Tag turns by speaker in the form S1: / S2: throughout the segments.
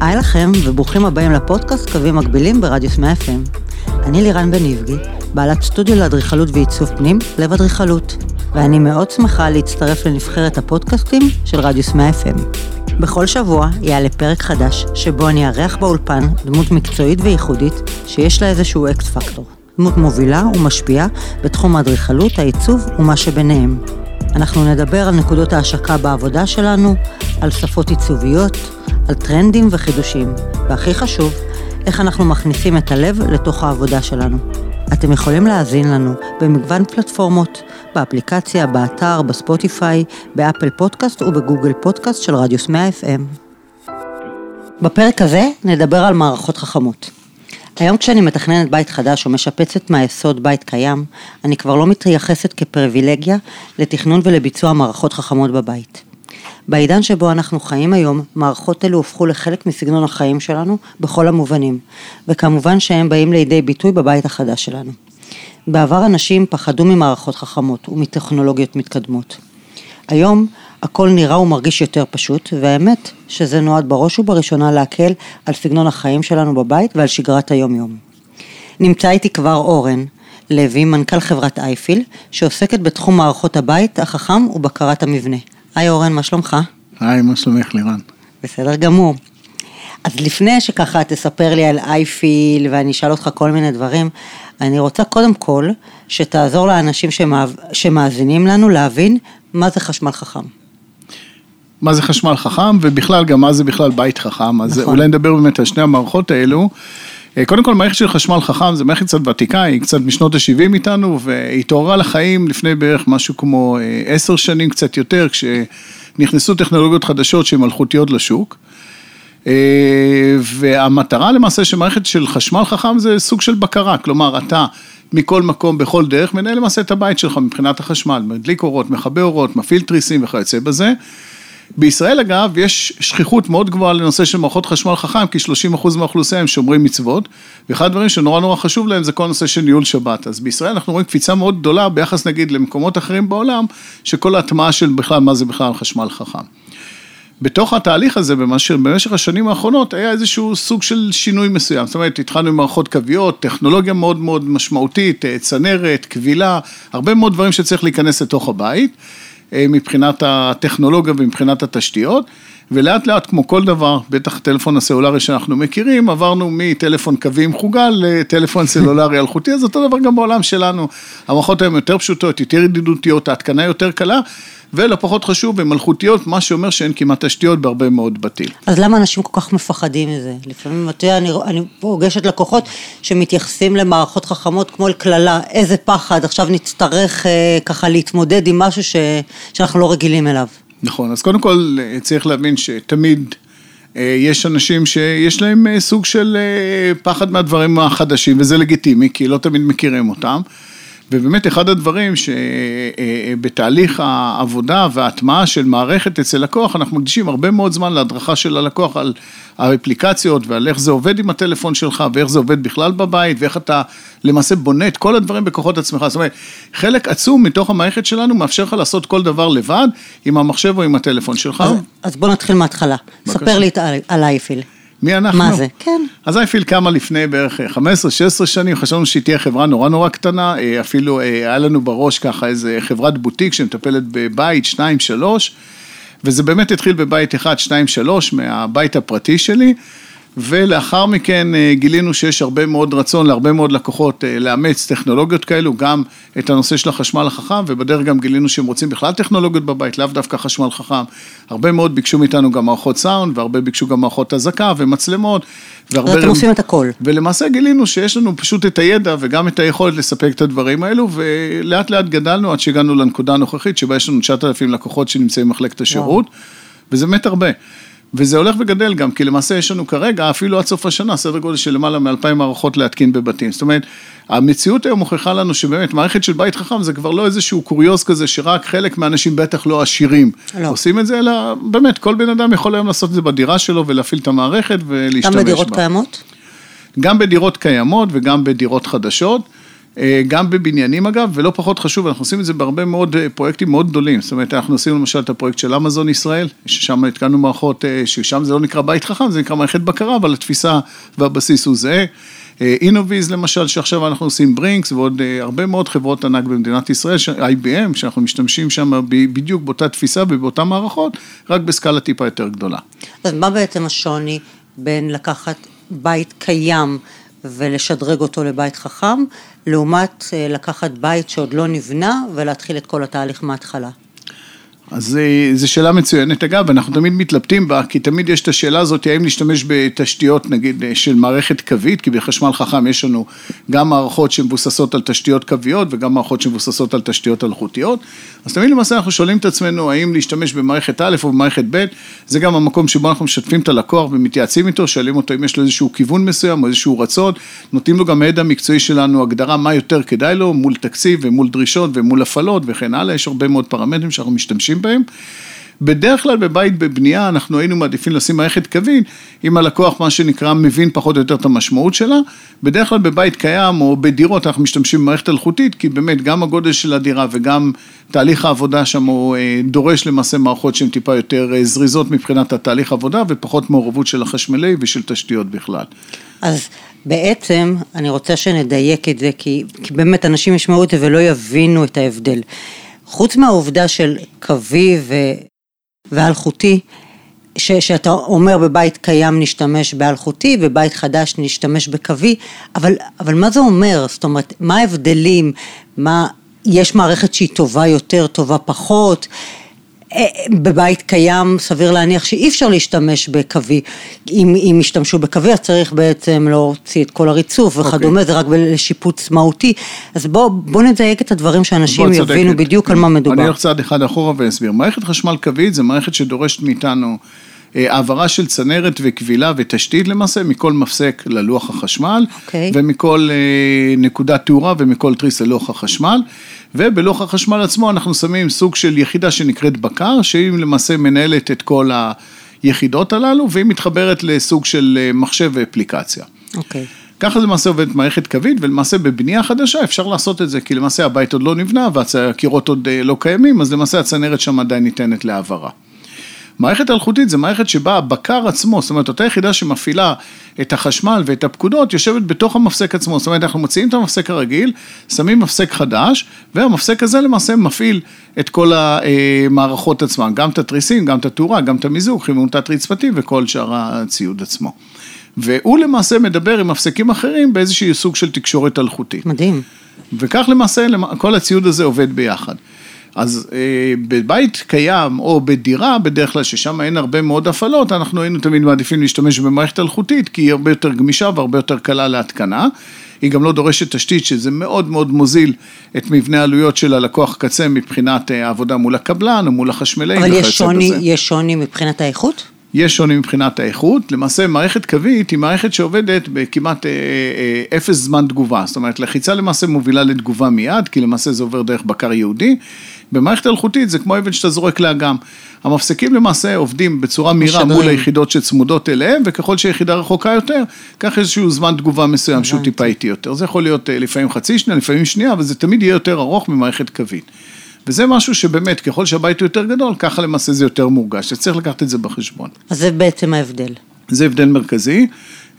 S1: היי לכם, וברוכים הבאים לפודקאסט קווים מקבילים ברדיוס 100 FM. אני לירן בן איבגי, בעלת סטודיו לאדריכלות ועיצוב פנים, לב אדריכלות, ואני מאוד שמחה להצטרף לנבחרת הפודקאסטים של רדיוס 100 FM. בכל שבוע יעלה פרק חדש, שבו אני אארח באולפן דמות מקצועית וייחודית, שיש לה איזשהו אקס פקטור. דמות מובילה ומשפיעה בתחום האדריכלות, העיצוב ומה שביניהם. אנחנו נדבר על נקודות ההשקה בעבודה שלנו, על שפות עיצוביות, על טרנדים וחידושים, והכי חשוב, איך אנחנו מכניסים את הלב לתוך העבודה שלנו. אתם יכולים להאזין לנו במגוון פלטפורמות, באפליקציה, באתר, בספוטיפיי, באפל פודקאסט ובגוגל פודקאסט של רדיוס 100 FM. בפרק הזה נדבר על מערכות חכמות. היום כשאני מתכננת בית חדש או משפצת מהיסוד בית קיים, אני כבר לא מתייחסת כפריבילגיה לתכנון ולביצוע מערכות חכמות בבית. בעידן שבו אנחנו חיים היום, מערכות אלו הפכו לחלק מסגנון החיים שלנו בכל המובנים, וכמובן שהם באים לידי ביטוי בבית החדש שלנו. בעבר אנשים פחדו ממערכות חכמות ומטכנולוגיות מתקדמות. היום הכל נראה ומרגיש יותר פשוט, והאמת שזה נועד בראש ובראשונה להקל על סגנון החיים שלנו בבית ועל שגרת היום-יום. נמצא איתי כבר אורן לוי, מנכ"ל חברת אייפיל, שעוסקת בתחום מערכות הבית החכם ובקרת המבנה. היי אורן, מה שלומך?
S2: היי, מה שלומך לירן?
S1: בסדר גמור. אז לפני שככה תספר לי על אייפיל ואני אשאל אותך כל מיני דברים, אני רוצה קודם כל שתעזור לאנשים שמאזינים לנו להבין מה זה חשמל חכם.
S2: מה זה חשמל חכם ובכלל גם מה זה בכלל בית חכם, אז נכון. אולי נדבר באמת על שני המערכות האלו. אה, קודם כל מערכת של חשמל חכם זה מערכת קצת ותיקה, היא קצת משנות ה-70 איתנו והיא התעוררה לחיים לפני בערך משהו כמו אה, עשר שנים קצת יותר כשנכנסו טכנולוגיות חדשות שהן מלכותיות לשוק. אה, והמטרה למעשה של מערכת של חשמל חכם זה סוג של בקרה, כלומר אתה מכל מקום, בכל דרך, מנהל למעשה את הבית שלך מבחינת החשמל, מדליק אורות, מכבה אורות, מפעיל תריסים וכיוצא בזה. בישראל אגב, יש שכיחות מאוד גבוהה לנושא של מערכות חשמל חכם, כי 30% מהאוכלוסייה הם שומרי מצוות, ואחד הדברים שנורא נורא חשוב להם זה כל הנושא של ניהול שבת. אז בישראל אנחנו רואים קפיצה מאוד גדולה ביחס נגיד למקומות אחרים בעולם, שכל ההטמעה של בכלל, מה זה בכלל חשמל חכם. בתוך התהליך הזה, במשך השנים האחרונות, היה איזשהו סוג של שינוי מסוים. זאת אומרת, התחלנו עם מערכות קוויות, טכנולוגיה מאוד מאוד משמעותית, צנרת, קבילה, הרבה מאוד דברים שצריך להיכנס לתוך הבית. אה, מבחינת הטכנולוגיה ומבחינת התשתיות, ולאט לאט כמו כל דבר, בטח הטלפון הסלולרי שאנחנו מכירים, עברנו מטלפון קווי חוגל לטלפון סלולרי אלחוטי, אז אותו דבר גם בעולם שלנו, המערכות היום יותר פשוטות, יותר ידידותיות, ההתקנה יותר קלה. ולא פחות חשוב, הן מלכותיות, מה שאומר שאין כמעט תשתיות בהרבה מאוד בתים.
S1: אז למה אנשים כל כך מפחדים מזה? לפעמים, אתה יודע, אני, אני פוגשת לקוחות שמתייחסים למערכות חכמות כמו אל קללה, איזה פחד, עכשיו נצטרך אה, ככה להתמודד עם משהו ש, שאנחנו לא רגילים אליו.
S2: נכון, אז קודם כל אה, צריך להבין שתמיד אה, יש אנשים שיש להם אה, סוג של פחד מהדברים החדשים, וזה לגיטימי, כי לא תמיד מכירים אותם. ובאמת אחד הדברים שבתהליך העבודה וההטמעה של מערכת אצל לקוח, אנחנו מקדישים הרבה מאוד זמן להדרכה של הלקוח על האפליקציות ועל איך זה עובד עם הטלפון שלך ואיך זה עובד בכלל בבית ואיך אתה למעשה בונה את כל הדברים בכוחות עצמך. זאת אומרת, חלק עצום מתוך המערכת שלנו מאפשר לך לעשות כל דבר לבד עם המחשב או עם הטלפון שלך. אז,
S1: אז בוא נתחיל מההתחלה. ספר לי על אייפיל.
S2: מי אנחנו?
S1: מה זה? כן.
S2: אז אייפיל קמה לפני בערך 15-16 שנים, חשבנו שהיא תהיה חברה נורא נורא קטנה, אה, אפילו אה, היה לנו בראש ככה איזה חברת בוטיק שמטפלת בבית 2-3, וזה באמת התחיל בבית 1-2-3 מהבית הפרטי שלי. ולאחר מכן אה, גילינו שיש הרבה מאוד רצון להרבה מאוד לקוחות אה, לאמץ טכנולוגיות כאלו, גם את הנושא של החשמל החכם, ובדרך גם גילינו שהם רוצים בכלל טכנולוגיות בבית, לאו דווקא חשמל חכם. הרבה מאוד ביקשו מאיתנו גם מערכות סאונד, והרבה ביקשו גם מערכות אזעקה ומצלמות.
S1: והרבה... אתם עושים את הכל.
S2: ולמעשה גילינו שיש לנו פשוט את הידע וגם את היכולת לספק את הדברים האלו, ולאט לאט גדלנו עד שהגענו לנקודה הנוכחית, שבה יש לנו 9,000 לקוחות שנמצאים במחלקת השירות, וזה באמת הרבה. וזה הולך וגדל גם, כי למעשה יש לנו כרגע, אפילו עד סוף השנה, סדר גודל של למעלה מאלפיים מערכות להתקין בבתים. זאת אומרת, המציאות היום מוכיחה לנו שבאמת מערכת של בית חכם זה כבר לא איזשהו קוריוז כזה שרק חלק מהאנשים בטח לא עשירים לא. עושים את זה, אלא באמת כל בן אדם יכול היום לעשות את זה בדירה שלו ולהפעיל את המערכת ולהשתמש בה.
S1: גם בדירות קיימות?
S2: גם בדירות קיימות וגם בדירות חדשות. אה, גם בבניינים אגב, ולא פחות חשוב, אנחנו עושים את זה בהרבה מאוד אה, פרויקטים מאוד גדולים. זאת אומרת, אנחנו עשינו למשל את הפרויקט של אמזון ישראל, ששם התקנו מערכות, ששם זה לא נקרא בית חכם, זה נקרא מערכת בקרה, אבל התפיסה והבסיס הוא זהה. אינוויז למשל, שעכשיו אנחנו עושים ברינקס, ועוד הרבה מאוד חברות ענק במדינת ישראל, IBM, שאנחנו משתמשים שם בדיוק באותה תפיסה ובאותן מערכות, רק בסקאלה טיפה יותר גדולה.
S1: אז מה בעצם השוני בין לקחת בית קיים ולשדרג אותו לבית חכם, לעומת אה, לקחת בית שעוד לא נבנה ולהתחיל את כל התהליך מההתחלה.
S2: אז זו שאלה מצוינת, אגב, אנחנו תמיד מתלבטים בה, כי תמיד יש את השאלה הזאת, האם להשתמש בתשתיות, נגיד, של מערכת קווית, כי בחשמל חכם יש לנו גם מערכות שמבוססות על תשתיות קוויות, וגם מערכות שמבוססות על תשתיות אלחוטיות, אז תמיד למעשה אנחנו שואלים את עצמנו, האם להשתמש במערכת א' או במערכת ב', זה גם המקום שבו אנחנו משתפים את הלקוח ומתייעצים איתו, שואלים אותו אם יש לו איזשהו כיוון מסוים או איזשהו רצון, נותנים לו גם הידע המקצועי שלנו, הגדרה מה יותר כדאי לו, מול תקציב ומול דרישות ומול הפעלות וכן הלאה, יש הרבה מאוד פרמטרים שאנחנו משתמשים משתמשים בהם. בדרך כלל בבית בבנייה אנחנו היינו מעדיפים לשים מערכת קווין, אם הלקוח מה שנקרא מבין פחות או יותר את המשמעות שלה, בדרך כלל בבית קיים או בדירות אנחנו משתמשים במערכת אלחוטית, כי באמת גם הגודל של הדירה וגם תהליך העבודה שם הוא אה, דורש למעשה מערכות שהן טיפה יותר אה, זריזות מבחינת התהליך עבודה ופחות מעורבות של החשמלי ושל תשתיות בכלל.
S1: אז בעצם אני רוצה שנדייק את זה, כי, כי באמת אנשים ישמעו את זה ולא יבינו את ההבדל. חוץ מהעובדה של קווי ו... ואלחוטי, ש, שאתה אומר בבית קיים נשתמש באלחוטי, בבית חדש נשתמש בקווי, אבל, אבל מה זה אומר? זאת אומרת, מה ההבדלים? מה, יש מערכת שהיא טובה יותר, טובה פחות? אה, בבית קיים סביר להניח שאי אפשר להשתמש בקווי, אם, אם ישתמשו בקווי אז צריך בעצם להוציא את כל הריצוף אוקיי. וכדומה, okay. זה רק לשיפוץ מהותי, אז בוא, בוא נדייק את הדברים שאנשים יבינו בדיוק על מה מדובר.
S2: אני אלך צעד אחד אחורה ואסביר, מערכת חשמל קווית זה מערכת שדורשת מאיתנו אה, העברה של צנרת וכבילה ותשתית למעשה מכל מפסק ללוח החשמל, okay. אוקיי. ומכל אה, נקודת תאורה ומכל תריס ללוח החשמל. ובלוח החשמל עצמו אנחנו שמים סוג של יחידה שנקראת בקר, שהיא למעשה מנהלת את כל היחידות הללו, והיא מתחברת לסוג של אה, מחשב ואפליקציה.
S1: אוקיי. Okay.
S2: ככה למעשה עובדת מערכת קווית, ולמעשה בבנייה חדשה אפשר לעשות את זה, כי למעשה הבית עוד לא נבנה והקירות עוד לא קיימים, אז למעשה הצנרת שם עדיין ניתנת להעברה. מערכת אלחוטית זה מערכת שבה הבקר עצמו, זאת אומרת אותה יחידה שמפעילה את החשמל ואת הפקודות, יושבת בתוך המפסק עצמו, זאת אומרת אנחנו מוציאים את המפסק הרגיל, שמים מפסק חדש, והמפסק הזה למעשה מפעיל את כל המערכות עצמן, גם את התריסים, גם את התאורה, גם את המיזוג, חימום תת-רצפתי וכל שאר הציוד עצמו. והוא למעשה מדבר עם מפסקים אחרים באיזשהו סוג של תקשורת אלחוטית.
S1: מדהים.
S2: וכך למעשה כל הציוד הזה עובד ביחד. אז אה, בבית קיים או בדירה, בדרך כלל ששם אין הרבה מאוד הפעלות, אנחנו היינו תמיד מעדיפים להשתמש במערכת אלחוטית, כי היא הרבה יותר גמישה והרבה יותר קלה להתקנה. היא גם לא דורשת תשתית, שזה מאוד מאוד מוזיל את מבנה העלויות של הלקוח קצה מבחינת אה, העבודה מול הקבלן או מול החשמלאים.
S1: אבל יש שוני, יש שוני מבחינת האיכות?
S2: יש שוני מבחינת האיכות, למעשה מערכת קווית היא מערכת שעובדת בכמעט אה, אה, אפס זמן תגובה, זאת אומרת לחיצה למעשה מובילה לתגובה מיד, כי למעשה זה עובר דרך בקר יהודי, במערכת אלחוטית זה כמו אבן שאתה זורק לאגם. המפסקים למעשה עובדים בצורה מהירה מול היחידות שצמודות אליהם, וככל שהיחידה רחוקה יותר, כך איזשהו זמן תגובה מסוים שהוא טיפה איטי יותר. זה יכול להיות אה, לפעמים חצי שנייה, לפעמים שנייה, אבל זה תמיד יהיה יותר ארוך ממערכת קווית. וזה משהו שבאמת, ככל שהבית הוא יותר גדול, ככה למעשה זה יותר מורגש, שצריך לקחת את זה בחשבון.
S1: אז זה בעצם ההבדל.
S2: זה הבדל מרכזי.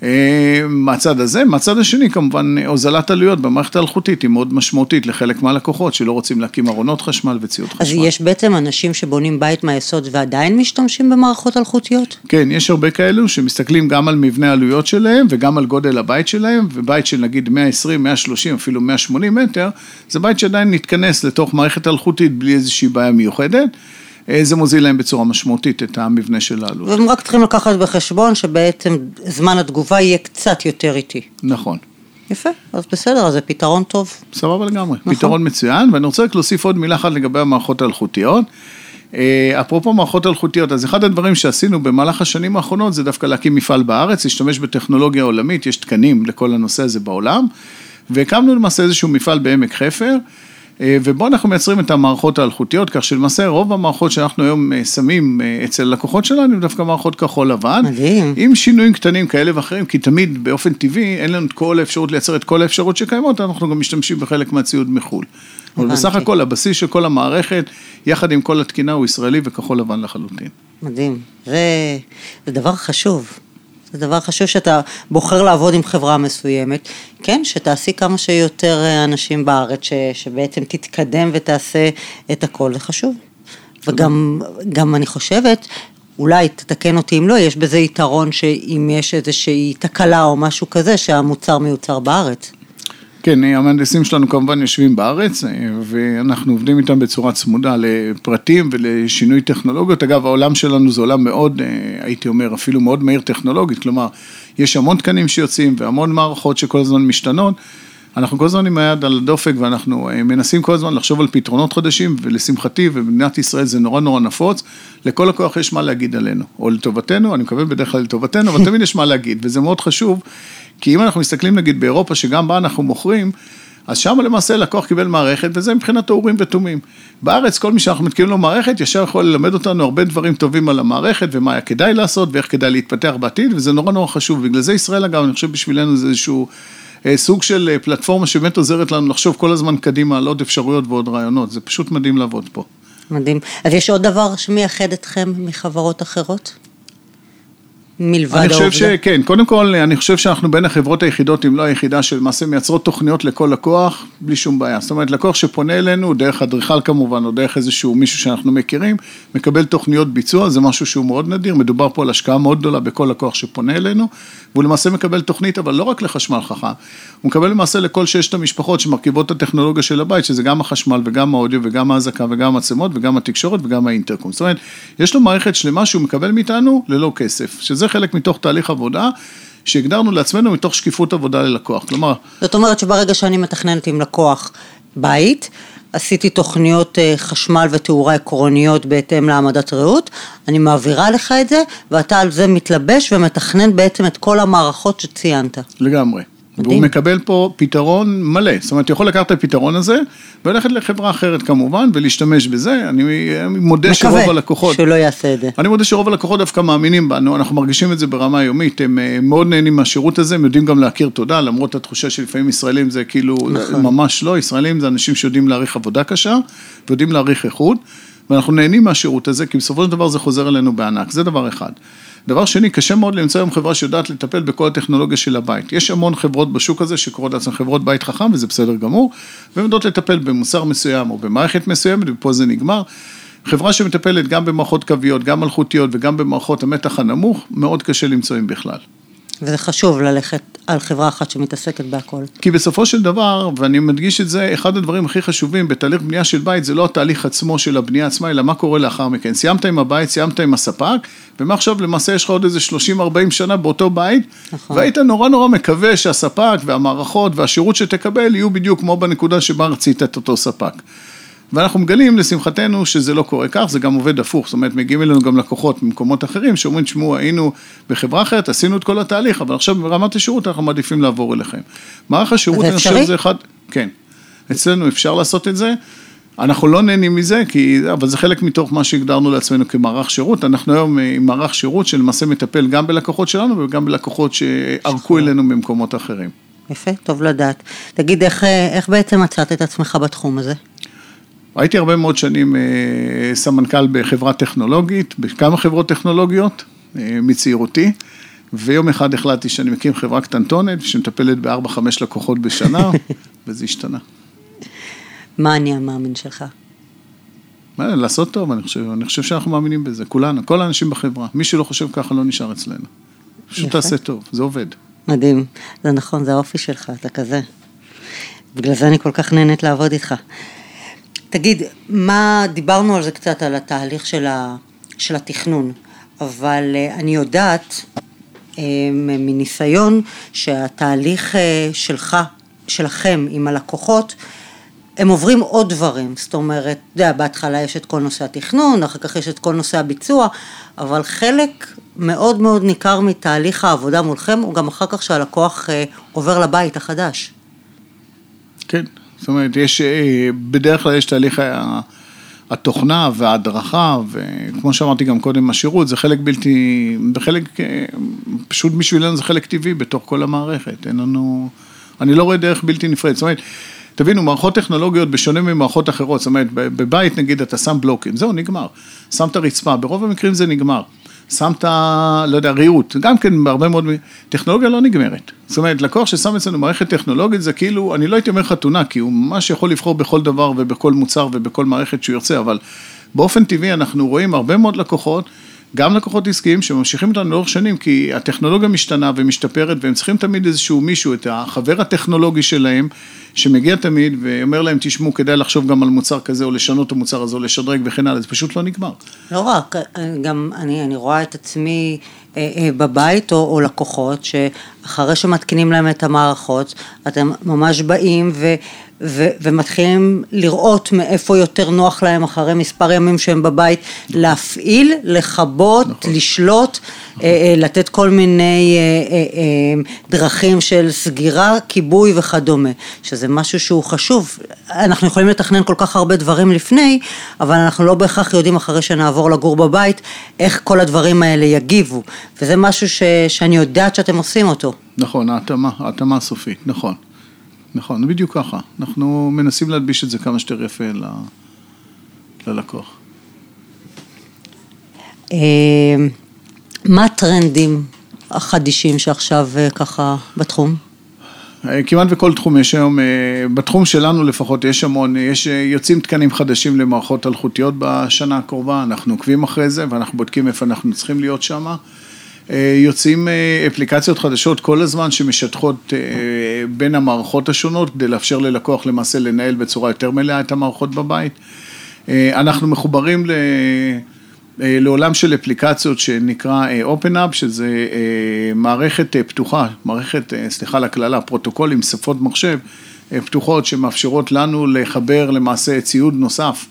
S2: אה, מהצד הזה, מהצד השני כמובן הוזלת עלויות במערכת האלחוטית היא מאוד משמעותית לחלק מהלקוחות שלא רוצים להקים ארונות חשמל וציוד חשמל.
S1: אז יש בעצם אנשים שבונים בית מהיסוד ועדיין משתמשים במערכות אלחוטיות?
S2: כן, יש הרבה כאלו שמסתכלים גם על מבנה העלויות שלהם וגם על גודל הבית שלהם, ובית של נגיד 120, 130, אפילו 180 מטר, זה בית שעדיין נתכנס לתוך מערכת אלחוטית בלי איזושהי בעיה מיוחדת. אה, זה מוזיל להם בצורה משמעותית את המבנה של העלות.
S1: והם רק צריכים לקחת בחשבון שבעצם זמן התגובה יהיה קצת יותר איטי.
S2: נכון.
S1: יפה, אז בסדר, אז זה פתרון טוב.
S2: סבבה לגמרי, נכון. פתרון מצוין, ואני רוצה רק להוסיף עוד מילה אחת לגבי המערכות האלחוטיות. אה, אפרופו מערכות אלחוטיות, אז אחד הדברים שעשינו במהלך השנים האחרונות זה דווקא להקים מפעל בארץ, להשתמש בטכנולוגיה עולמית, יש תקנים לכל הנושא הזה בעולם, והקמנו למעשה איזשהו מפעל בעמק חפר. אה, ובו אנחנו מייצרים את המערכות האלחוטיות, כך שלמעשה רוב המערכות שאנחנו היום אה, שמים אה, אצל לקוחות שלנו הם דווקא מערכות כחול לבן.
S1: מדהים.
S2: עם שינויים קטנים כאלה ואחרים, כי תמיד באופן טבעי אין לנו את כל האפשרות לייצר את כל האפשרות שקיימות, אנחנו גם משתמשים בחלק מהציוד מחו"ל. אבל בסך הכל הבסיס של כל המערכת, יחד עם כל התקינה, הוא ישראלי וכחול לבן לחלוטין.
S1: מדהים. זה, זה דבר חשוב. זה דבר חשוב שאתה בוחר לעבוד עם חברה מסוימת, כן, שתעשי כמה שיותר אה, אנשים בארץ, ש, שבעצם תתקדם ותעשה את הכל, זה חשוב. וגם גם אני חושבת, אולי תתקן אותי אם לא, יש בזה יתרון שאם יש איזושהי תקלה או משהו כזה, שהמוצר מיוצר בארץ.
S2: כן, המהנדסים שלנו כמובן יושבים בארץ, אה, ואנחנו עובדים איתם בצורה צמודה לפרטים ולשינוי טכנולוגיות. אגב, העולם שלנו זה עולם מאוד, אה, הייתי אומר, אפילו מאוד מהיר טכנולוגית, כלומר, יש המון תקנים שיוצאים והמון מערכות שכל הזמן משתנות. אנחנו כל הזמן עם היד על הדופק ואנחנו אה, מנסים כל הזמן לחשוב על פתרונות חדשים ולשמחתי ובמדינת ישראל זה נורא נורא נפוץ, לכל לקוח יש מה להגיד עלינו, או לטובתנו, אני מקווה בדרך כלל לטובתנו, אבל תמיד יש מה להגיד וזה מאוד חשוב, כי אם אנחנו מסתכלים נגיד באירופה שגם בה אנחנו מוכרים, אז שם למעשה לקוח קיבל מערכת, וזה מבחינת האורים ותומים. בארץ, כל מי שאנחנו מתקינים לו מערכת, ישר יכול ללמד אותנו הרבה דברים טובים על המערכת, ומה היה כדאי לעשות, ואיך כדאי להתפתח בעתיד, וזה נורא נורא חשוב. בגלל זה ישראל, אגב, אני חושב בשבילנו זה איזשהו סוג של אה, פלטפורמה שבאמת עוזרת לנו לחשוב כל הזמן קדימה על עוד אפשרויות ועוד רעיונות. זה פשוט מדהים לעבוד פה.
S1: מדהים. אז יש עוד דבר שמייחד אתכם מחברות אחרות? מלבד
S2: העובדה. אני חושב שכן, קודם כל, אני חושב שאנחנו בין החברות היחידות, אם לא היחידה, שלמעשה מייצרות תוכניות לכל לקוח, בלי שום בעיה. זאת אומרת, לקוח שפונה אלינו, דרך אדריכל כמובן, או דרך איזשהו מישהו שאנחנו מכירים, מקבל תוכניות ביצוע, זה משהו שהוא מאוד נדיר, מדובר פה על השקעה מאוד גדולה בכל לקוח שפונה אלינו, והוא למעשה מקבל תוכנית, אבל לא רק לחשמל חכם, הוא מקבל למעשה לכל ששת המשפחות שמרכיבות את הטכנולוגיה של הבית, שזה גם החשמל וגם האודיו וגם ההזקה וגם המצלמות וגם התקשורת וגם האינטרקום. זאת אומרת, יש לו מערכת שלמה שהוא מקבל מאיתנו ללא כסף, שזה חלק מתוך תהליך עבודה. שהגדרנו לעצמנו מתוך שקיפות עבודה ללקוח, כלומר...
S1: זאת אומרת שברגע שאני מתכננת עם לקוח בית, עשיתי תוכניות אה, חשמל ותאורה עקרוניות בהתאם להעמדת רעות, אני מעבירה לך את זה, ואתה על זה מתלבש ומתכנן בעצם את כל המערכות שציינת.
S2: לגמרי. מדהים. והוא מקבל פה פתרון מלא, זאת אומרת, יכול לקחת את הפתרון הזה וללכת לחברה אחרת כמובן ולהשתמש בזה, אני מודה שרוב הלקוחות...
S1: מקווה שלא יעשה את זה.
S2: אני מודה שרוב הלקוחות דווקא מאמינים בנו, אנחנו מרגישים את זה ברמה היומית, הם אה, מאוד נהנים מהשירות הזה, הם יודעים גם להכיר תודה, למרות התחושה שלפעמים ישראלים זה כאילו, נכון. ממש לא, ישראלים זה אנשים שיודעים להעריך עבודה קשה ויודעים להעריך איכות, ואנחנו נהנים מהשירות הזה, כי בסופו של דבר זה חוזר אלינו בענק, זה דבר אחד. דבר שני, קשה מאוד למצוא היום חברה שיודעת לטפל בכל הטכנולוגיה של הבית. יש המון חברות בשוק הזה שקוראות לעצמן חברות בית חכם, וזה בסדר גמור, והן יודעות לטפל במוצר מסוים או במערכת מסוימת, ופה זה נגמר. חברה שמטפלת גם במערכות קוויות, גם מלכותיות וגם במערכות המתח הנמוך, מאוד קשה למצוא אם בכלל.
S1: וזה חשוב ללכת על חברה אחת שמתעסקת בהכל.
S2: כי בסופו של דבר, ואני מדגיש את זה, אחד הדברים הכי חשובים בתהליך בנייה של בית, זה לא התהליך עצמו של הבנייה עצמה, אלא מה קורה לאחר מכן. סיימת עם הבית, סיימת עם הספק, ומעכשיו למעשה יש לך עוד איזה 30-40 שנה באותו בית, נכון. והיית נורא נורא מקווה שהספק והמערכות והשירות שתקבל יהיו בדיוק כמו בנקודה שבה רצית את אותו ספק. ואנחנו מגלים לשמחתנו שזה לא קורה כך, זה גם עובד הפוך, זאת אומרת מגיעים אלינו גם לקוחות ממקומות אחרים שאומרים, תשמעו, היינו בחברה אחרת, עשינו את כל התהליך, אבל עכשיו ברמת השירות אנחנו מעדיפים לעבור אליכם. מערך השירות,
S1: אני חושב
S2: זה אחד, כן, אצלנו אפשר לעשות את זה. אנחנו לא נהנים מזה, כי, אבל זה חלק מתוך מה שהגדרנו לעצמנו כמערך שירות. אנחנו היום עם מערך שירות שלמעשה מטפל גם בלקוחות שלנו וגם בלקוחות שערקו אלינו ממקומות אחרים.
S1: יפה, טוב לדעת. תגיד, איך, איך בעצם מצאת את עצמך בתחום הזה?
S2: הייתי הרבה מאוד שנים אה, סמנכ"ל בחברה טכנולוגית, בכמה חברות טכנולוגיות אה, מצעירותי, ויום אחד החלטתי שאני מקים חברה קטנטונת שמטפלת בארבע, חמש לקוחות בשנה, וזה השתנה.
S1: מה אני המאמין שלך?
S2: לעשות טוב, אני חושב, אני חושב שאנחנו מאמינים בזה, כולנו, כל האנשים בחברה. מי שלא חושב ככה לא נשאר אצלנו. פשוט תעשה טוב, זה עובד.
S1: מדהים, זה נכון, זה האופי שלך, אתה כזה. בגלל זה אני כל כך נהנית לעבוד איתך. תגיד, מה, דיברנו על זה קצת, על התהליך של, ה, של התכנון, אבל אה, אני יודעת אה, מניסיון שהתהליך אה, שלך, שלכם עם הלקוחות, הם עוברים עוד דברים, זאת אומרת, אתה יודע, בהתחלה יש את כל נושא התכנון, אחר כך יש את כל נושא הביצוע, אבל חלק מאוד מאוד ניכר מתהליך העבודה מולכם הוא גם אחר כך שהלקוח עובר לבית החדש.
S2: כן, זאת אומרת, יש, אה, בדרך כלל יש תהליך התוכנה וההדרכה, וכמו שאמרתי גם קודם, השירות זה חלק בלתי, בחלק, אה, פשוט בשבילנו זה חלק טבעי בתוך כל המערכת, אין לנו, אני לא רואה דרך בלתי נפרדת, זאת אומרת, תבינו, מערכות טכנולוגיות בשונה ממערכות אחרות, זאת אומרת, בבית נגיד אתה שם בלוקים, זהו, נגמר. שם את הרצפה, ברוב המקרים זה נגמר. שמת, לא יודע, ריהוט, גם כן בהרבה מאוד, טכנולוגיה לא נגמרת. זאת אומרת, לקוח ששם אצלנו מערכת טכנולוגית זה כאילו, אני לא הייתי אומר חתונה, כי הוא ממש יכול לבחור בכל דבר ובכל מוצר ובכל מערכת שהוא ירצה, אבל באופן טבעי אנחנו רואים הרבה מאוד לקוחות גם לקוחות עסקיים שממשיכים איתנו לאורך שנים, כי הטכנולוגיה משתנה ומשתפרת, והם צריכים תמיד איזשהו מישהו, את החבר הטכנולוגי שלהם, שמגיע תמיד ואומר להם, תשמעו, כדאי לחשוב גם על מוצר כזה, או לשנות את המוצר הזה, או לשדרג וכן הלאה, זה פשוט לא נגמר.
S1: לא רק, גם אני, אני רואה את עצמי אה, אה, בבית, או, או לקוחות, שאחרי שמתקינים להם את המערכות, אתם ממש באים ו... ו- ומתחילים לראות מאיפה יותר נוח להם אחרי מספר ימים שהם בבית, להפעיל, לכבות, נכון. לשלוט, נכון. אה, לתת כל מיני אה, אה, אה, דרכים של סגירה, כיבוי וכדומה, שזה משהו שהוא חשוב. אנחנו יכולים לתכנן כל כך הרבה דברים לפני, אבל אנחנו לא בהכרח יודעים אחרי שנעבור לגור בבית, איך כל הדברים האלה יגיבו, וזה משהו ש- שאני יודעת שאתם עושים אותו.
S2: נכון, ההתאמה, ההתאמה הסופית, נכון. נכון, בדיוק ככה. אנחנו מנסים להלביש את זה כמה שיותר יפה ל... ללקוח.
S1: אה, מה הטרנדים החדישים שעכשיו אה, ככה בתחום?
S2: אה, כמעט בכל תחום יש היום, בתחום שלנו לפחות יש המון, יש, יוצאים תקנים חדשים למערכות אלחוטיות בשנה הקרובה, אנחנו עוקבים אחרי זה ואנחנו בודקים איפה אנחנו צריכים להיות שם. אה, יוצאים אה, אפליקציות חדשות כל הזמן שמשטחות אה, בין המערכות השונות כדי לאפשר ללקוח למעשה לנהל בצורה יותר מלאה את המערכות בבית. אנחנו מחוברים ל... לעולם של אפליקציות שנקרא OpenUp, שזה מערכת פתוחה, מערכת, סליחה על הקללה, פרוטוקול עם שפות מחשב פתוחות שמאפשרות לנו לחבר למעשה ציוד נוסף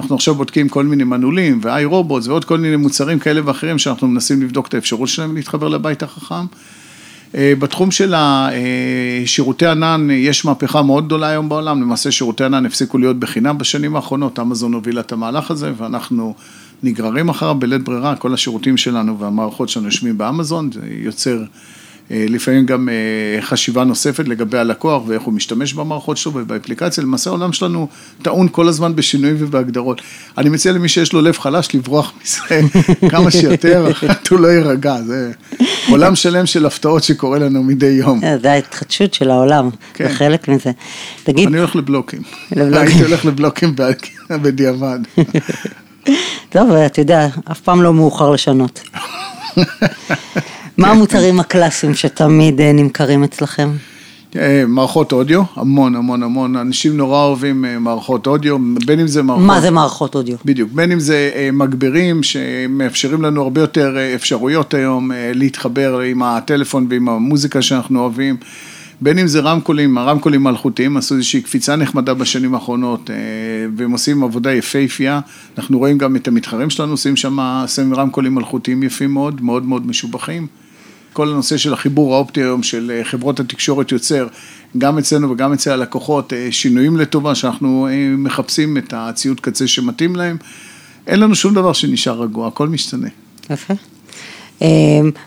S2: אנחנו עכשיו בודקים כל מיני מנעולים ו iRobots ועוד כל מיני מוצרים כאלה ואחרים שאנחנו מנסים לבדוק את האפשרות שלהם להתחבר לבית החכם. אה, בתחום של שירותי ענן יש מהפכה מאוד גדולה היום בעולם, למעשה שירותי ענן הפסיקו להיות בחינם בשנים האחרונות, אמזון הובילה את המהלך הזה ואנחנו נגררים אחריו בלית ברירה, כל השירותים שלנו והמערכות שלנו יושבים באמזון, זה יוצר אה, לפעמים גם אה, חשיבה נוספת לגבי הלקוח ואיך הוא משתמש במערכות שלו ובאפליקציה, למעשה העולם שלנו טעון כל הזמן בשינויים ובהגדרות. אני מציע למי שיש לו לב חלש לברוח מזה כמה שיותר, אחרת הוא לא יירגע, זה עולם שלם של הפתעות שקורה לנו מדי יום.
S1: אה, זה ההתחדשות של העולם, כן. זה חלק מזה.
S2: תגיד... אני הולך לבלוקים, הייתי הולך לבלוקים בדיעבד.
S1: טוב, אתה יודע, אף פעם לא מאוחר לשנות. מה המוצרים הקלאסיים שתמיד אה, נמכרים אצלכם?
S2: אה, מערכות אודיו, המון המון המון, אנשים נורא אוהבים אה, מערכות אודיו, בין אם זה מערכות...
S1: מה זה מערכות אודיו?
S2: בדיוק, בין אם זה מגברים שמאפשרים לנו הרבה יותר אפשרויות היום להתחבר עם הטלפון ועם המוזיקה שאנחנו אוהבים. בין אם זה רמקולים, הרמקולים האלחוטיים עשו איזושהי קפיצה נחמדה בשנים האחרונות, והם עושים עבודה יפהפייה, אנחנו רואים גם את המתחרים שלנו, עושים שם רמקולים אלחוטיים יפים מאוד, מאוד מאוד משובחים. כל הנושא של החיבור האופטי היום של אה, חברות התקשורת יוצר, גם אצלנו וגם אצל הלקוחות, אה, שינויים לטובה, שאנחנו אה, מחפשים את הציוד קצה שמתאים להם. אין לנו שום דבר שנשאר רגוע, הכל משתנה.
S1: יפה.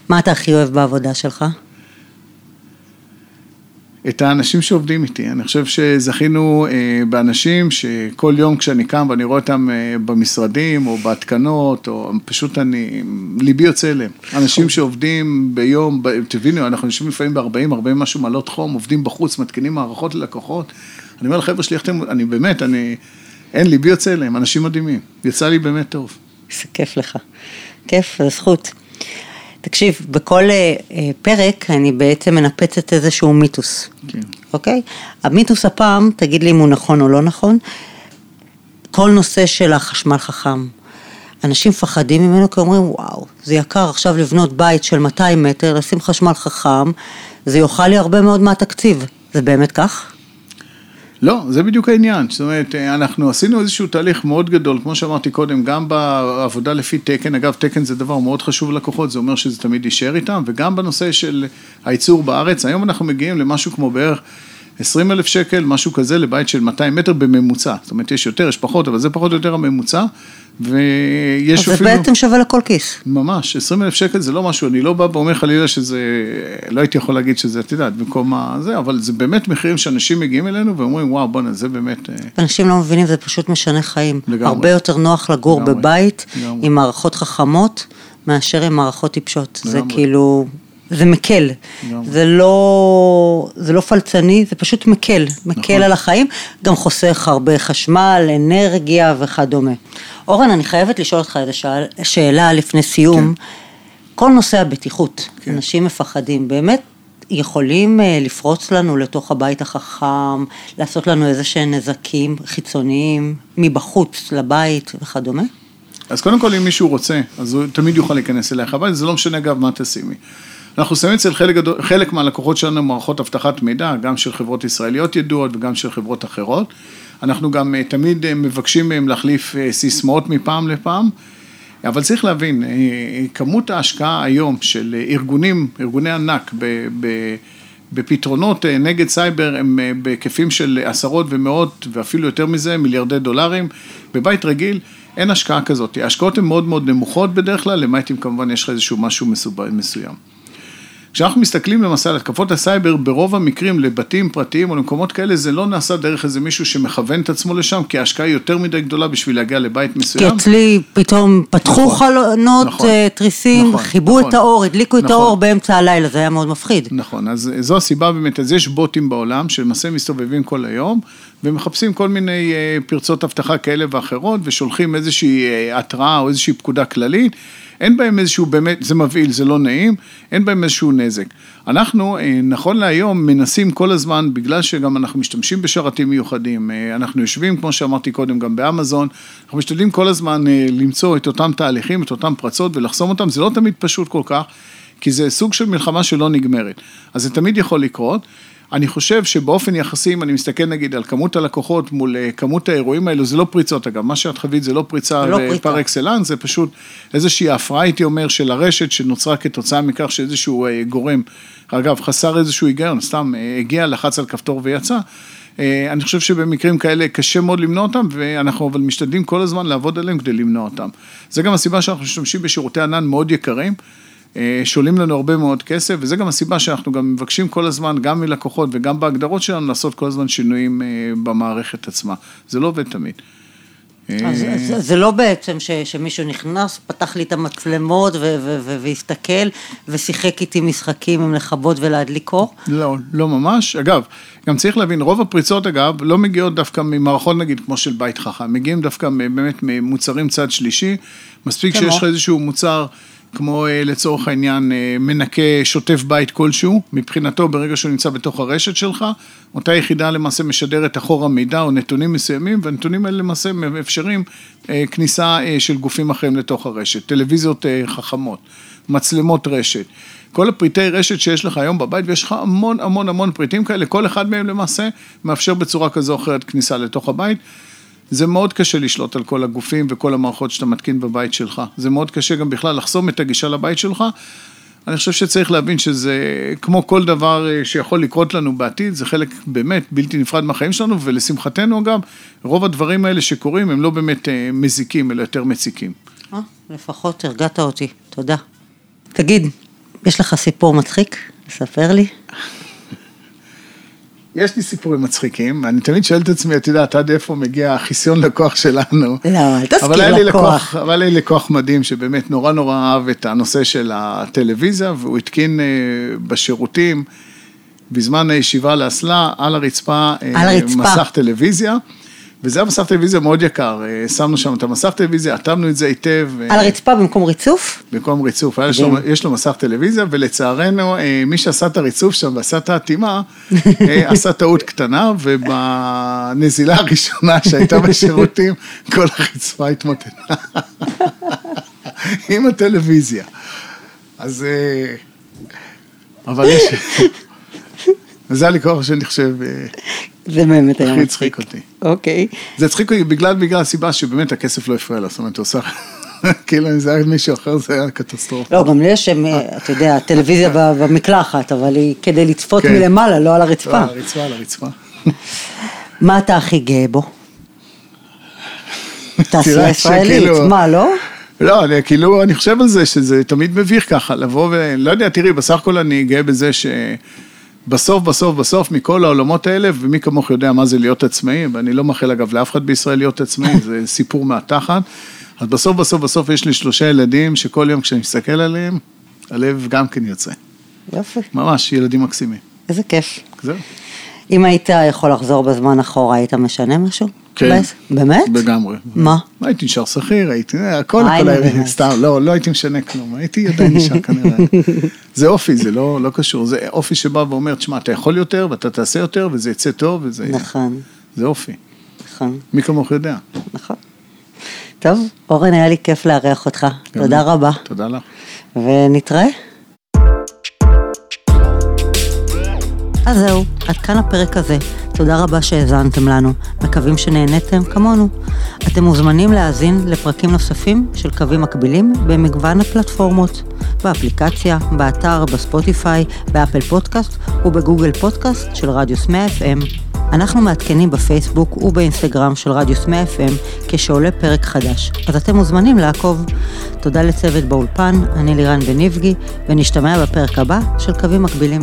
S1: מה אתה הכי אוהב בעבודה שלך?
S2: את האנשים שעובדים איתי. אני חושב שזכינו אה, באנשים שכל יום כשאני קם ואני רואה אותם אה, במשרדים או בהתקנות, או פשוט אני, ליבי יוצא אליהם. אנשים שעובדים ביום, תבינו, אנחנו יושבים לפעמים ב-40, 40 משהו מעלות חום, עובדים בחוץ, מתקינים מערכות ללקוחות. אני אומר לחבר'ה שלי, אני באמת, אני, אין, ליבי יוצא אליהם, אנשים מדהימים. יצא לי באמת טוב.
S1: איזה כיף לך. כיף, זו זכות. תקשיב, בכל אה, פרק אני בעצם מנפצת איזשהו מיתוס, כן. אוקיי? המיתוס הפעם, תגיד לי אם הוא נכון או לא נכון, כל נושא של החשמל חכם. אנשים מפחדים ממנו כי אומרים, וואו, זה יקר עכשיו לבנות בית של 200 מטר, לשים חשמל חכם, זה יאכל לי הרבה מאוד מהתקציב. זה באמת כך?
S2: לא, זה בדיוק העניין, זאת אומרת, אנחנו עשינו איזשהו תהליך מאוד גדול, כמו שאמרתי קודם, גם בעבודה לפי תקן, אגב, תקן זה דבר מאוד חשוב ללקוחות, זה אומר שזה תמיד יישאר איתם, וגם בנושא של הייצור בארץ, היום אנחנו מגיעים למשהו כמו בערך 20 אלף שקל, משהו כזה, לבית של 200 מטר בממוצע. זאת אומרת, יש יותר, יש פחות, אבל זה פחות או יותר הממוצע. ויש
S1: אפילו... אז זה בעצם שווה לכל כיס.
S2: ממש, 20 אלף שקל זה לא משהו, אני לא בא ואומר חלילה שזה, לא הייתי יכול להגיד שזה, את יודעת, במקום הזה, אבל זה באמת מחירים שאנשים מגיעים אלינו ואומרים, וואו, בואנה, זה באמת... אה,
S1: אנשים לא מבינים, זה פשוט משנה חיים. לגמרי. הרבה יותר נוח לגור לגמרי. בבית לגמרי. עם מערכות חכמות, מאשר עם מערכות טיפשות. לגמרי. זה כאילו... זה מקל, זה לא, זה לא פלצני, זה פשוט מקל, מקל נכון. על החיים, גם חוסך הרבה חשמל, אנרגיה וכדומה. אורן, אני חייבת לשאול אותך איזו שאלה לפני סיום. כן. כל נושא הבטיחות, כן. אנשים מפחדים, באמת יכולים אה, לפרוץ לנו לתוך הבית החכם, לעשות לנו איזה שהם נזקים חיצוניים מבחוץ לבית וכדומה?
S2: אז קודם כל, אם מישהו רוצה, אז הוא תמיד יוכל להיכנס אלייך הביתה, זה לא משנה אגב מה תשימי. אנחנו שמים אצל חלק, חלק מהלקוחות שלנו מערכות אבטחת מידע, גם של חברות ישראליות ידועות וגם של חברות אחרות. אנחנו גם אה, תמיד אה, מבקשים מהם להחליף אה, סיסמאות מפעם לפעם, אבל צריך להבין, כמות ההשקעה היום של ארגונים, ארגוני ענק ב, ב, בפתרונות נגד סייבר הם בהיקפים של עשרות ומאות ואפילו יותר מזה, מיליארדי דולרים. בבית רגיל אין השקעה כזאת, ההשקעות הן מאוד מאוד נמוכות בדרך כלל, למעט אם כמובן יש לך איזשהו משהו מסוים. כשאנחנו מסתכלים למעשה על התקפות הסייבר, ברוב המקרים לבתים פרטיים או למקומות כאלה, זה לא נעשה דרך איזה מישהו שמכוון את עצמו לשם, כי ההשקעה היא יותר מדי גדולה בשביל להגיע לבית מסוים.
S1: כי אצלי פתאום פתחו נכון, חלונות, נכון, אה, תריסים, נכון, חיבו נכון, את האור, הדליקו נכון, את האור באמצע הלילה, זה היה מאוד מפחיד.
S2: נכון, אז זו הסיבה באמת, אז יש בוטים בעולם שלמעשה מסתובבים כל היום, ומחפשים כל מיני אה, פרצות אבטחה כאלה ואחרות, ושולחים איזושהי אה, התראה או איזושהי פקודה כללית. אין בהם איזשהו באמת, זה מבהיל, זה לא נעים, אין בהם איזשהו נזק. אנחנו, אה, נכון להיום, מנסים כל הזמן, בגלל שגם אנחנו משתמשים בשרתים מיוחדים, אה, אנחנו יושבים, כמו שאמרתי קודם, גם באמזון, אנחנו משתדלים כל הזמן אה, למצוא את אותם תהליכים, את אותם פרצות ולחסום אותם, זה לא תמיד פשוט כל כך, כי זה סוג של מלחמה שלא נגמרת. אז זה תמיד יכול לקרות. אני חושב שבאופן יחסי, אם אני מסתכל נגיד על כמות הלקוחות מול אה, כמות האירועים האלו, זה לא פריצות אגב, מה שאת חווית זה לא פריצה לא פר אקסלנס, זה פשוט איזושהי הפרעה, הייתי אומר, של הרשת שנוצרה כתוצאה מכך שאיזשהו אה, גורם, אגב, חסר איזשהו היגיון, סתם אה, הגיע, לחץ על כפתור ויצא. אני חושב שבמקרים כאלה קשה מאוד למנוע אותם, ואנחנו אבל משתדלים כל הזמן לעבוד עליהם כדי למנוע אותם. זה גם הסיבה שאנחנו משתמשים בשירותי ענן מאוד יקרים. אה, שעולים לנו הרבה מאוד כסף, וזה גם הסיבה שאנחנו גם מבקשים כל הזמן, גם מלקוחות וגם בהגדרות שלנו, לעשות כל הזמן שינויים אה, במערכת עצמה. זה לא עובד תמיד.
S1: אז אה, זה לא בעצם ש, שמישהו נכנס, פתח לי את המצלמות והסתכל ושיחק איתי משחקים עם לכבות ולהדליק אור?
S2: לא, לא ממש. אגב, גם צריך להבין, רוב הפריצות אגב לא מגיעות דווקא ממערכות נגיד כמו של בית חכם, מגיעים דווקא באמת ממוצרים צד שלישי, מספיק שיש לך איזשהו מוצר כמו אה, לצורך העניין אה, מנקה שוטף בית כלשהו, מבחינתו ברגע שהוא נמצא בתוך הרשת שלך, אותה יחידה למעשה משדרת אחורה מידע או נתונים מסוימים, והנתונים האלה למעשה מאפשרים אה, כניסה של גופים אחרים לתוך הרשת, טלוויזיות חכמות, מצלמות רשת. כל הפריטי רשת שיש לך היום בבית, ויש לך המון המון המון פריטים כאלה, כל אחד מהם למעשה מאפשר בצורה כזו או אחרת כניסה לתוך הבית. זה מאוד קשה לשלוט על כל הגופים וכל המערכות שאתה מתקין בבית שלך. זה מאוד קשה גם בכלל לחסום את הגישה לבית שלך. אני חושב שצריך להבין שזה כמו כל דבר אה, שיכול לקרות לנו בעתיד, זה חלק באמת בלתי נפרד מהחיים שלנו, ולשמחתנו אגב, רוב הדברים האלה שקורים הם לא באמת אה, מזיקים, אלא יותר מציקים.
S1: אה, לפחות הרגעת אותי, תודה. תגיד, יש לך סיפור מצחיק? ספר לי.
S2: יש לי סיפורים מצחיקים, אני תמיד שואל את עצמי, את יודעת, עד איפה מגיע החיסיון לקוח שלנו.
S1: לא, אל תזכיר לקוח.
S2: אבל היה לי לקוח מדהים, שבאמת נורא נורא אהב את הנושא של הטלוויזיה, והוא התקין אה, בשירותים, בזמן הישיבה לאסלה, על הרצפה,
S1: על הרצפה.
S2: מסך טלוויזיה. וזה היה מסך טלוויזיה מאוד יקר, אה, שמנו שם את המסך טלוויזיה, אטמנו את זה היטב.
S1: אה, על הרצפה במקום ריצוף?
S2: במקום ריצוף, יש לו, יש לו מסך טלוויזיה, ולצערנו, אה, מי שעשה את הריצוף שם ועשה את האטימה, עשה טעות קטנה, ובנזילה הראשונה שהייתה בשירותים, כל הרצפה התמוטטה. עם הטלוויזיה. אז... אבל יש... זה הלקוח שאני חושב...
S1: זה באמת היה
S2: מצחיק. אותי.
S1: אוקיי.
S2: זה הצחיק אותי בגלל, בגלל הסיבה שבאמת הכסף לא הפריע לה, זאת אומרת, הוא עושה... כאילו, אם זה היה מישהו אחר, זה היה קטסטרופה.
S1: לא, גם לי יש, אה, אתה יודע, טלוויזיה במקלחת, אבל היא כדי לצפות
S2: כן.
S1: מלמעלה, לא על
S2: לא,
S1: הרצפה.
S2: על הרצפה, על הרצפה.
S1: מה אתה הכי גאה בו? תעשייה ישראלית, מה, לא?
S2: לא, אני, כאילו, אני חושב על זה שזה תמיד מביך ככה, לבוא ו... לא יודע, תראי, בסך הכל אני גאה בזה שבסוף, בסוף, בסוף, מכל העולמות האלה, ומי כמוך יודע מה זה להיות עצמאי, ואני לא מאחל אגב לאף אחד בישראל להיות עצמאי, זה סיפור מהתחת. אז בסוף, בסוף, בסוף יש לי שלושה ילדים, שכל יום כשאני מסתכל עליהם, הלב גם כן יוצא.
S1: יופי,
S2: ממש, ילדים מקסימים.
S1: איזה כיף.
S2: זהו.
S1: אם היית יכול לחזור בזמן אחורה, היית משנה משהו?
S2: כן.
S1: באמת?
S2: לגמרי.
S1: מה?
S2: הייתי נשאר שכיר, הייתי, הכל,
S1: אה,
S2: הכל
S1: הנה,
S2: היה. סתם, לא, לא הייתי משנה כלום, הייתי עדיין נשאר כנראה. זה אופי, זה לא, לא קשור, זה אופי שבא ואומר, תשמע, אתה יכול יותר, ואתה תעשה יותר, וזה יצא טוב, וזה,
S1: נכון,
S2: זה אופי.
S1: נכון,
S2: מי כמוך יודע.
S1: נכון. טוב, אורן, היה לי כיף לארח אותך. תודה. רבה.
S2: תודה לך.
S1: ונתראה. אז זהו, עד כאן הפרק הזה. תודה רבה שהאזנתם לנו, מקווים שנהניתם כמונו. אתם מוזמנים להאזין לפרקים נוספים של קווים מקבילים במגוון הפלטפורמות, באפליקציה, באתר, בספוטיפיי, באפל פודקאסט ובגוגל פודקאסט של רדיוס 100 FM. אנחנו מעדכנים בפייסבוק ובאינסטגרם של רדיוס 100 FM כשעולה פרק חדש, אז אתם מוזמנים לעקוב. תודה לצוות באולפן, אני לירן בניבגי, ונשתמע בפרק הבא של קווים מקבילים.